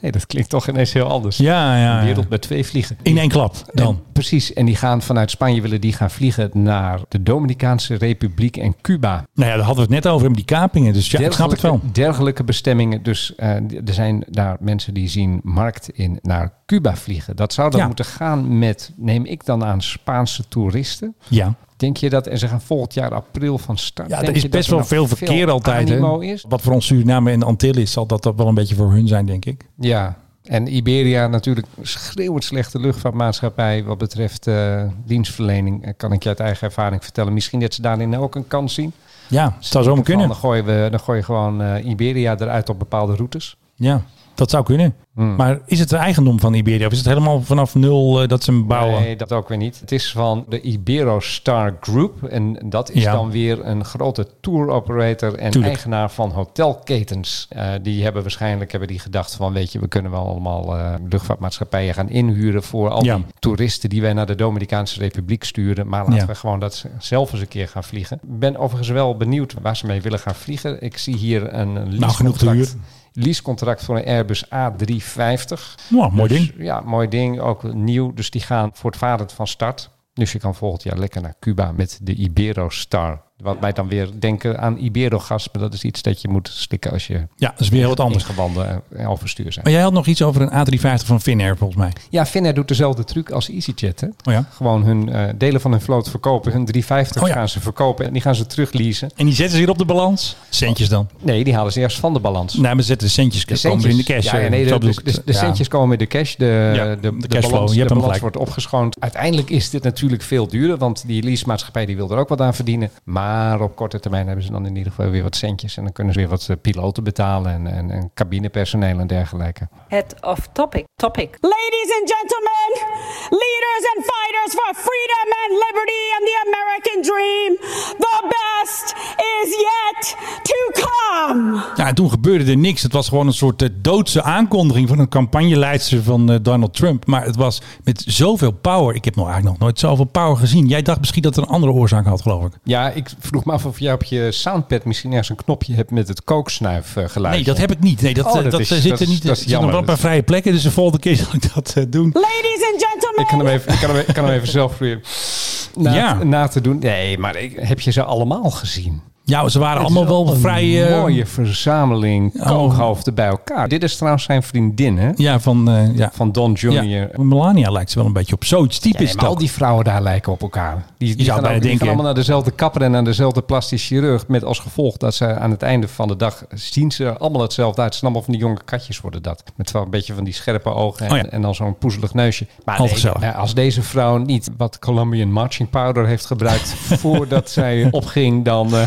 Nee, dat klinkt toch ineens heel anders. Ja, ja, Een wereld met twee vliegen. In één klap dan. En- precies, en die gaan vanuit Spanje willen die gaan vliegen naar de Dominicaanse Republiek en Cuba. Nou ja, daar hadden we het net over, die kapingen. Dus ja, ik snap het wel. Dergelijke- Dergelijke bestemmingen. Dus eh, er zijn daar mensen die zien markt in naar Cuba vliegen. Dat zou dan Ja. moeten gaan met, neem ik dan aan, Spaanse toeristen. Ja. Denk je dat, en ze gaan volgend jaar april van start. Ja, er is best wel veel verkeer altijd. Is? Wat voor ons Suriname en is, zal dat, dat wel een beetje voor hun zijn, denk ik. Ja, en Iberia natuurlijk schreeuwend slechte luchtvaartmaatschappij wat betreft eh, dienstverlening. Eh, Kan ik je uit eigen ervaring vertellen. Misschien dat ze daarin ook een kans zien. Ja, zou zomaar kunnen. Dan gooien we dan gooi je gewoon eh, Iberia eruit op bepaalde routes. Ja, dat zou kunnen. Hmm. Maar is het de eigendom van Iberia? Of is het helemaal vanaf nul eh, dat ze hem bouwen? Nee, dat ook weer niet. Het is van de Iberostar Group. En dat is Ja. dan weer een grote tour operator en Tuurlijk. eigenaar van hotelketens. Eh, die hebben waarschijnlijk hebben die gedacht van, weet je, we kunnen wel allemaal eh, luchtvaartmaatschappijen gaan inhuren voor al Ja. die toeristen die wij naar de Dominicaanse Republiek sturen. Maar laten Ja. we gewoon dat zelf eens een keer gaan vliegen. Ik ben overigens wel benieuwd waar ze mee willen gaan vliegen. Ik zie hier een Nou, genoeg te huur. Leasecontract voor een Airbus A350. Nou, mooi Dus, ding. Ja, mooi ding. Ook nieuw. Dus die gaan voortvarend van start. Dus je kan volgend jaar lekker naar Cuba met de Iberostar. Wat mij dan weer denken aan Iberogas. Maar dat is iets dat je moet slikken als je Ja, dat is weer heel wat anders. ingewanden en overstuur zijn. Maar jij had nog iets over een A350 van Finnair, volgens mij. Ja, Finnair doet dezelfde truc als EasyJet. Hè? Oh ja? Gewoon hun eh, delen van hun vloot verkopen. Hun 350 Oh ja. gaan ze verkopen en die gaan ze terugleasen. En die zetten ze hier op de balans? Centjes dan? Nee, die halen ze eerst van de balans. Nee, maar ze zetten de centjes, De komen in de cash. Ja, eh, nee, de, centjes komen in de cash. De, Ja, de, de cashflow, balans, je hebt hem wordt opgeschoond. Uiteindelijk is dit natuurlijk veel duurder, want die leasemaatschappij die wil er ook wat aan verdienen. Maar op korte termijn hebben ze dan in ieder geval weer wat centjes. En dan kunnen ze weer wat eh, piloten betalen en, en, en cabinepersoneel en dergelijke. Het off topic. Topic. Ladies and gentlemen, leaders and fighters for freedom and liberty and the American dream, the best is yet to come. Ja, en toen gebeurde er niks. Het was gewoon een soort eh, doodse aankondiging van een campagneleidster van eh, Donald Trump. Maar het was met zoveel power. Ik heb nog eigenlijk nog nooit zoveel power gezien. Jij dacht misschien dat het een andere oorzaak had, geloof ik. Ja, ik vroeg me af of jij op je soundpad misschien ergens een knopje hebt met het kooksnuif eh, geluid. Nee, dat heb ik niet. Nee, dat, Oh, eh, dat dat, is- zit dat er niet. dat Er is zitten nog wel een jammer. paar vrije plekken. Dus de volgende keer zal ik dat eh, doen. Ladies and gentlemen, Ik kan hem even, ik kan hem, ik kan hem even zelf proberen na, Ja. na te doen. Nee, maar ik, heb je ze allemaal gezien? Ja, ze waren allemaal wel een vrij... eh, mooie verzameling Oh. kooghoofden bij elkaar. Dit is trouwens zijn vriendin, hè? Ja, van, eh, ja. Van Don Jr. Ja, Melania lijkt ze wel een beetje op. Zoiets type Ja, maar al die vrouwen daar lijken op elkaar. Die, die, gaan, bijna ook- die denken- gaan allemaal naar dezelfde kapper en naar dezelfde plastisch chirurg. Met als gevolg dat ze aan het einde van de dag zien ze allemaal hetzelfde uit. Het zijn allemaal van die jonge katjes worden dat. Met wel een beetje van die scherpe ogen en, Oh ja. en dan zo'n poezelig neusje. Maar nee, nou, als deze vrouw niet wat Colombian marching powder heeft gebruikt voordat zij opging, dan, eh,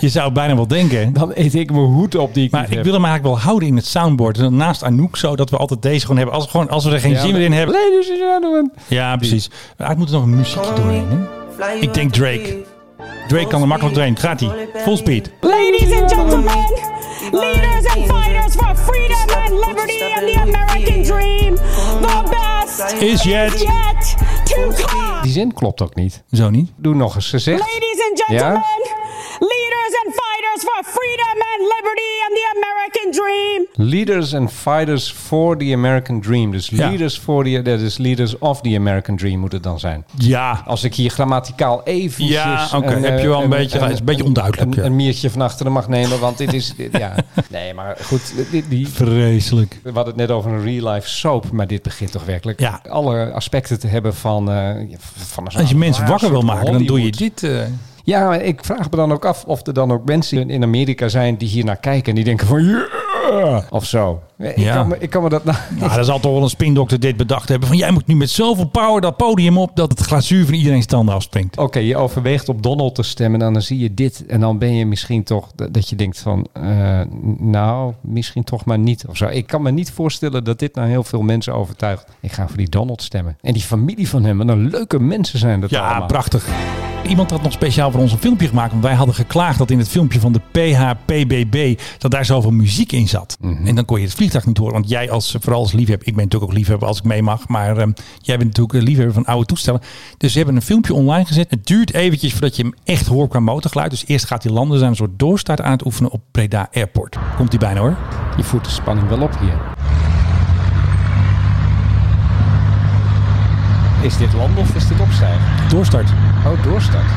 Je zou het bijna wel denken. dan eet ik mijn hoed op die ik Maar niet ik heb. wil hem eigenlijk wel houden in het soundboard. En Naast Anouk zo, dat we altijd deze gewoon hebben. Als, we gewoon, als we er geen Ja, zin meer in hebben. Ladies and gentlemen. Ja, precies. Maar ik moet er nog een muziekje doorheen. Hè? Ik denk Drake. Drake kan er makkelijk doorheen. Gaat hij? Full speed. Ladies and gentlemen, leaders and fighters for freedom and liberty and the American dream. The best Is yet. yet to come. Die zin klopt ook niet. Zo niet. Doe nog eens gezegd. Ladies and gentlemen, leaders and fighters for freedom and liberty and the American dream. Leaders and fighters for the American dream. Dus Ja. leaders for the, dat is leaders of the American dream moet het dan zijn. Ja. Als ik hier grammaticaal even Ja, oké. Heb je wel een beetje- het is een beetje onduidelijk, Een, ja. een miertje van achteren mag nemen, want dit is... dit- ja. Nee, maar goed. Die, die, Vreselijk. we hadden het net over een real life soap, maar dit begint toch werkelijk Ja. alle aspecten te hebben van, eh, van een Als je mensen wakker wil maken, dan doe je dit. eh. Ja, ik vraag me dan ook af of er dan ook mensen in Amerika zijn die hier naar kijken en die denken van yeah! of zo. Ik, Ja. kan me, ik kan me dat nou... Nou, er zal toch wel een spindokter dit bedacht hebben. Van jij moet nu met zoveel power dat podium op dat het glazuur van iedereen standen afspringt. Oké, je overweegt op Donald te stemmen en dan zie je dit en dan ben je misschien toch dat dat je denkt van, eh, nou, misschien toch maar niet of zo. Ik kan me niet voorstellen dat dit nou heel veel mensen overtuigt. Ik ga voor die Donald stemmen. En die familie van hem, wat een leuke mensen zijn dat Ja, allemaal. prachtig. Iemand had nog speciaal voor ons een filmpje gemaakt. Want wij hadden geklaagd dat in het filmpje van de PHPBB... dat daar zoveel muziek in zat. Mhm. En dan kon je het vliegtuig niet horen. Want jij als, vooral als liefhebber... Ik ben natuurlijk ook liefhebber als ik mee mag. Maar ehm, jij bent natuurlijk een liefhebber van oude toestellen. Dus ze hebben een filmpje online gezet. Het duurt eventjes voordat je hem echt hoort qua motorgeluid. Dus eerst gaat hij landen. Zijn een soort doorstart aan het oefenen op Breda Airport. Komt hij bijna hoor. Je voert de spanning wel op hier. Is dit land of is dit opstijgen? Doorstart. Oh, doorstart.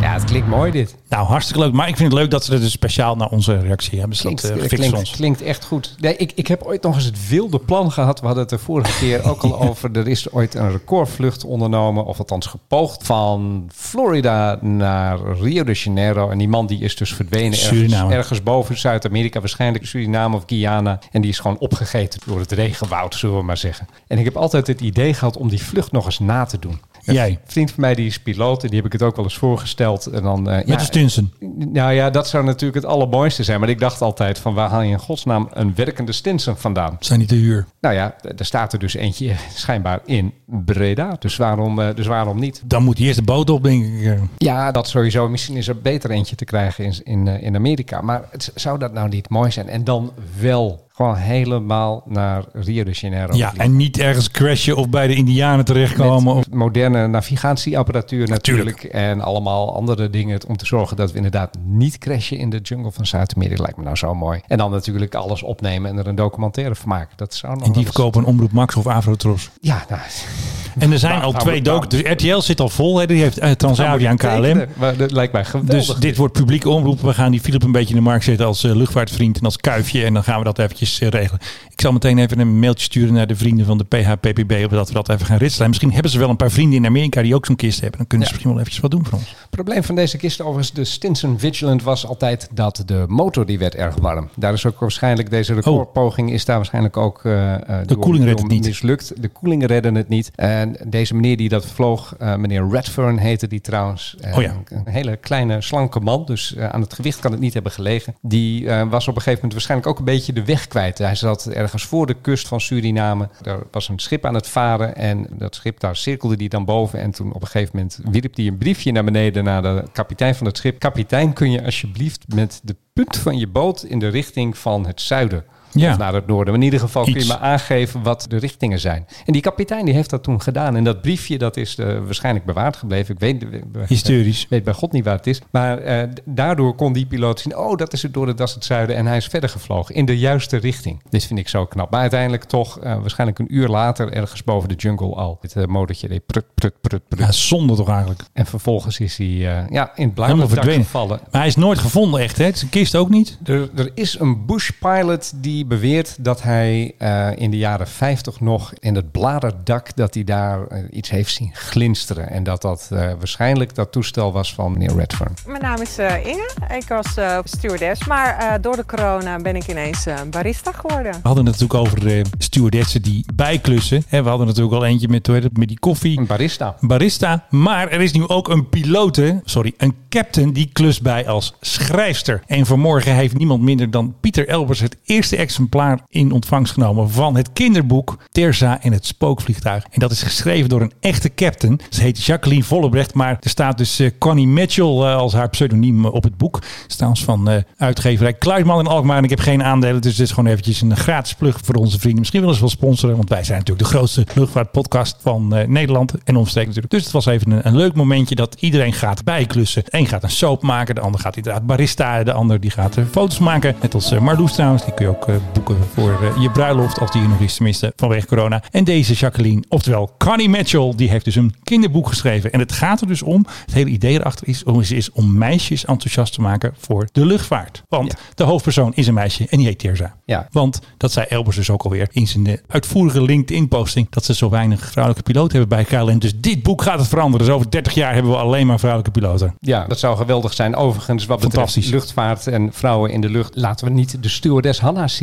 Ja, het klinkt mooi dit. Nou, hartstikke leuk. Maar ik vind het leuk dat ze er dus speciaal naar onze reactie hebben. Dus Klinkt, dat uh, eh, klinkt, ons. klinkt echt goed. Nee, ik, ik heb ooit nog eens het wilde plan gehad. We hadden het de vorige keer ook al over. Er is ooit een recordvlucht ondernomen, of althans gepoogd, van Florida naar Rio de Janeiro. En die man die is dus verdwenen ergens, ergens boven Zuid-Amerika, waarschijnlijk Suriname of Guyana. En die is gewoon opgegeten door het regenwoud, zullen we maar zeggen. En ik heb altijd het idee gehad om die vlucht nog eens na te doen. Jij? Een vriend van mij die is piloot en die heb ik het ook wel eens voorgesteld. En dan, eh, Met ja, de Stinsen. nou ja, dat zou natuurlijk het allermooiste zijn. Maar ik dacht altijd van waar haal je in godsnaam een werkende Stinson vandaan? Zijn niet te huur. Nou ja, er staat er dus eentje schijnbaar in Breda. Dus waarom, eh, dus waarom niet? Dan moet hij eerst de boot op, denk ik. eh. Ja, dat sowieso. Misschien is er beter eentje te krijgen in, in, in Amerika. Maar het, zou dat nou niet mooi zijn? En dan wel gewoon helemaal naar Rio de Janeiro. Ja, vliegen. en niet ergens crashen of bij de Indianen terechtkomen. Of... Moderne navigatieapparatuur natuurlijk. En allemaal andere dingen om te zorgen dat we inderdaad niet crashen in de jungle van Zuid-Amerika. Lijkt me nou zo mooi. En dan natuurlijk alles opnemen en er een documentaire van maken. Dat zou nog En die verkopen een Omroep Max of Afrotros. Ja, nou, En er zijn Waar- al waar twee moet- docu. Dus RTL zit al vol. Hè. Die heeft eh, Transavia en KLM. tekenen. Maar dat lijkt mij geweldig. Dus dit wordt publieke omroep. We gaan die Philip een beetje in de markt zetten als eh, luchtvaartvriend en als kuifje. En dan gaan we dat eventjes eh, regelen. Ik zal meteen even een mailtje sturen naar de vrienden van de PHPPB. Of dat we dat even gaan ritselen. Misschien hebben ze wel een paar vrienden in Amerika die ook zo'n kist hebben. Dan kunnen ze misschien wel eventjes wat doen voor ons. Het probleem van deze kist overigens, de Stinson Vigilant, was altijd dat de motor die werd erg warm. Daar is ook waarschijnlijk, deze recordpoging is daar waarschijnlijk ook eh, eh, Oh. koeling redt door het niet. mislukt. De koeling redde het niet. En deze meneer die dat vloog, eh, meneer Redfern heette die trouwens. Eh, Oh ja. Een hele kleine, slanke man, dus aan het gewicht kan het niet hebben gelegen. Die eh, was op een gegeven moment waarschijnlijk ook een beetje de weg kwijt. Hij zat ergens voor de kust van Suriname. Er was een schip aan het varen en dat schip daar cirkelde die dan boven. En toen op een gegeven moment wierp hij een briefje naar beneden naar de kapitein van het schip. Kapitein, kun je alsjeblieft met de punt van je boot in de richting van het zuiden Ja. Of naar het noorden. Maar in ieder geval kun je maar aangeven wat de richtingen zijn. En die kapitein die heeft dat toen gedaan. En dat briefje dat is eh, waarschijnlijk bewaard gebleven. Ik weet, Historisch. weet bij God niet waar het is. Maar eh, daardoor kon die piloot zien... oh, dat is het door de das het zuiden. En hij is verder gevlogen in de juiste richting. Dit vind ik zo knap. Maar uiteindelijk toch eh, waarschijnlijk een uur later... ergens boven de jungle al. Het eh, motortje deed prut, prut, prut, prut. Ja, zonde toch eigenlijk. En vervolgens is hij eh, ja, in het blauwe verdwenen. gevallen. Maar hij is nooit gevonden echt, hè? Zijn kist ook niet. Er, er is een bushpilot die beweert dat hij eh, in de jaren 50 nog in het bladerdak dat hij daar eh, iets heeft zien glinsteren. En dat dat eh, waarschijnlijk dat toestel was van meneer Redfern. Mijn naam is Inge. Ik was eh, stewardess, maar eh, door de corona ben ik ineens barista geworden. We hadden het natuurlijk over stewardessen die bijklussen. Hè, we hadden natuurlijk al eentje met, met die koffie. Een barista. barista. Maar er is nu ook een pilote, sorry, een captain die klust bij als schrijfster. En vanmorgen heeft niemand minder dan Pieter Elbers het eerste exemplaar in ontvangst genomen van het kinderboek Terza en het spookvliegtuig. En dat is geschreven door een echte captain. Ze heet Jacqueline Vollebrecht, maar er staat dus eh, Connie Mitchell eh, als haar pseudoniem eh, op het boek. Staans van uitgeverij Kluitman in Alkmaar. En ik heb geen aandelen, dus dit is gewoon eventjes een gratis plug voor onze vrienden. Misschien willen ze wel sponsoren, want wij zijn natuurlijk de grootste luchtvaartpodcast van Nederland en omstreken natuurlijk. Dus het was even een, een leuk momentje dat iedereen gaat bijklussen. Een gaat een soap maken, de ander gaat inderdaad barista, de ander die gaat foto's maken. Net als Marloes trouwens, die kun je ook boeken voor eh, je bruiloft als die er nog is, tenminste vanwege corona. En deze Jacqueline, oftewel Connie Mitchell, die heeft dus een kinderboek geschreven. En het gaat er dus om, het hele idee erachter is, om, is, is om meisjes enthousiast te maken voor de luchtvaart. Want Ja. de hoofdpersoon is een meisje en die heet Terza. Ja. Want dat zei Elbers dus ook alweer in zijn eh, uitvoerige LinkedIn-posting. Dat ze zo weinig vrouwelijke piloten hebben bij KLM. Dus dit boek gaat het veranderen. Dus over 30 jaar hebben we alleen maar vrouwelijke piloten. Ja, dat zou geweldig zijn. Overigens, wat betreft Fantastisch. luchtvaart en vrouwen in de lucht... laten we niet de Stewardess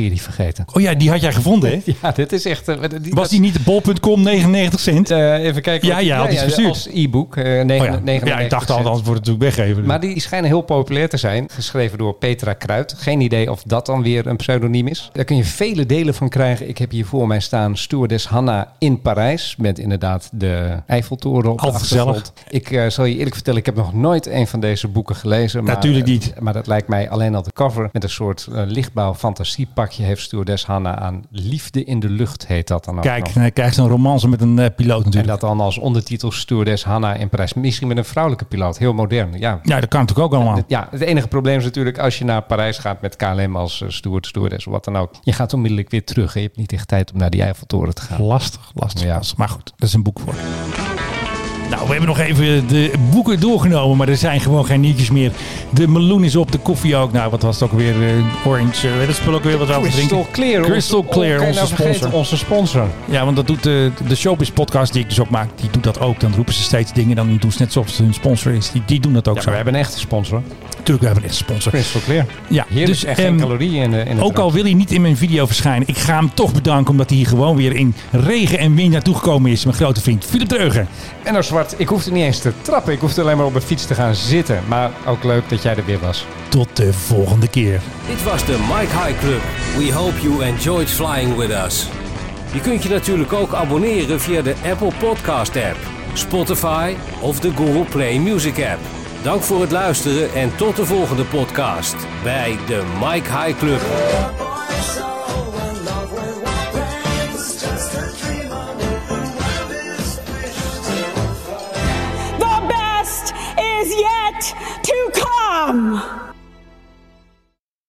Hannah-serie vergeten. Oh ja, die had jij gevonden hè? Ja, dit is echt... eh, die- Was die niet de bol.com 99 cent? Eh, even kijken. Ja, ja, had iets verstuurd. Als e-book. eh, Oh 9, ja. 99 ja, ik dacht al, anders wordt het natuurlijk weggeven. Maar die schijnen heel populair te zijn. Geschreven door Petra Kruid. Geen idee of dat dan weer een pseudoniem is. Daar kun je vele delen van krijgen. Ik heb hier voor mij staan Stewardess Hanna in Parijs. Met inderdaad de Eiffeltoren op Altijd achtergrond. Ik eh, zal je eerlijk vertellen, ik heb nog nooit een van deze boeken gelezen. Maar, Natuurlijk niet. eh, maar dat lijkt mij alleen al de cover. Met een soort eh, lichtbouw fantasiepakje heeft Stewardess Hanna aan. Liefde in de lucht heet dat dan ook Kijk, nog. krijgt zo'n romance met een eh, piloot En natuurlijk. dat dan als ondertitel Stewardess Hanna in Parijs. Misschien met een vrouwelijke piloot. Heel modern. Ja, Ja, dat kan natuurlijk ook allemaal. ja, het enige probleem is natuurlijk als je naar Parijs gaat met KLM als eh, steward, stewardess of wat dan ook. Je gaat onmiddellijk weer terug. hè. Je hebt niet echt tijd om naar die Eiffeltoren te gaan. Lastig, lastig. Ja. lastig. Maar goed, dat is een boek voor. Nou, we hebben nog even de boeken doorgenomen, maar er zijn gewoon geen nieuwtjes meer. De meloen is op, de koffie ook. Nou, wat was het ook weer? eh, orange, uh, dat spul ook weer wat we Crystal. Clear. Crystal Clear, onze nou sponsor. Onze sponsor. Ja, want dat doet de, de Showbiz podcast die ik dus ook maak. Die doet dat ook. Dan roepen ze steeds dingen. Dan doen ze net alsof het hun sponsor is. Die, die doen dat ook Ja, zo. we hebben een echte sponsor. Natuurlijk, we hebben een sponsor. Crystal Clear. Ja, Heerlijk dus en geen ehm, calorieën in de, in de ook al wil hij niet in mijn video verschijnen. Ik ga hem toch bedanken omdat hij hier gewoon weer in regen en wind naartoe gekomen is. Mijn grote vriend Philip Dreugen. En nou zwart, ik hoefde niet eens te trappen. Ik hoefde alleen maar op mijn fiets te gaan zitten. Maar ook leuk dat jij er weer was. Tot de volgende keer. Dit was de Mike High Club. We hope you enjoyed flying with us. Je kunt je natuurlijk ook abonneren via de Apple Podcast app, Spotify of de Google Play Music app. Dank voor het luisteren en tot de volgende podcast bij de Mike High Club. come.